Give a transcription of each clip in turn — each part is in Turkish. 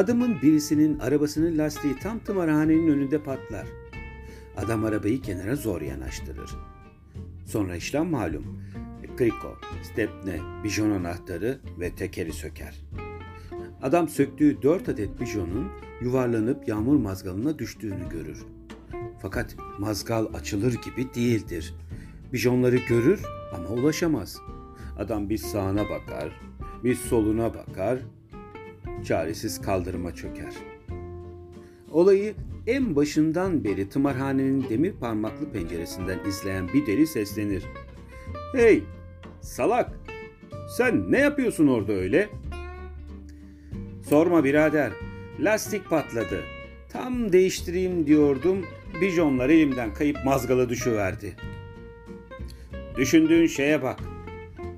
Adamın birisinin arabasının lastiği tam tımarhanenin önünde patlar. Adam arabayı kenara zor yanaştırır. Sonra işlem malum. Kriko, stepne, bijon anahtarı ve tekeri söker. Adam söktüğü dört adet bijonun yuvarlanıp yağmur mazgalına düştüğünü görür. Fakat mazgal açılır gibi değildir. Bijonları görür ama ulaşamaz. Adam bir sağına bakar, bir soluna bakar, çaresiz kaldırıma çöker. Olayı en başından beri tımarhanenin demir parmaklı penceresinden izleyen bir deli seslenir. Hey, salak! Sen ne yapıyorsun orada öyle? Sorma birader, lastik patladı. Tam değiştireyim diyordum, bijonlar elimden kayıp mazgala düşüverdi. Düşündüğün şeye bak.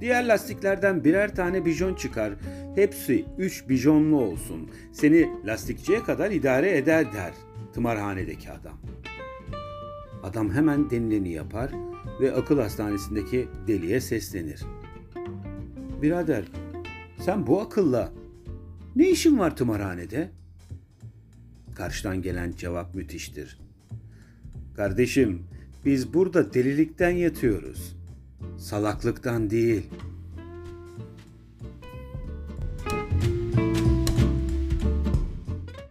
Diğer lastiklerden birer tane bijon çıkar. Hepsi üç bijonlu olsun. Seni lastikçiye kadar idare eder der tımarhanedeki adam. Adam hemen denileni yapar ve akıl hastanesindeki deliye seslenir. Birader sen bu akılla ne işin var tımarhanede? Karşıdan gelen cevap müthiştir. Kardeşim biz burada delilikten yatıyoruz. Salaklıktan değil.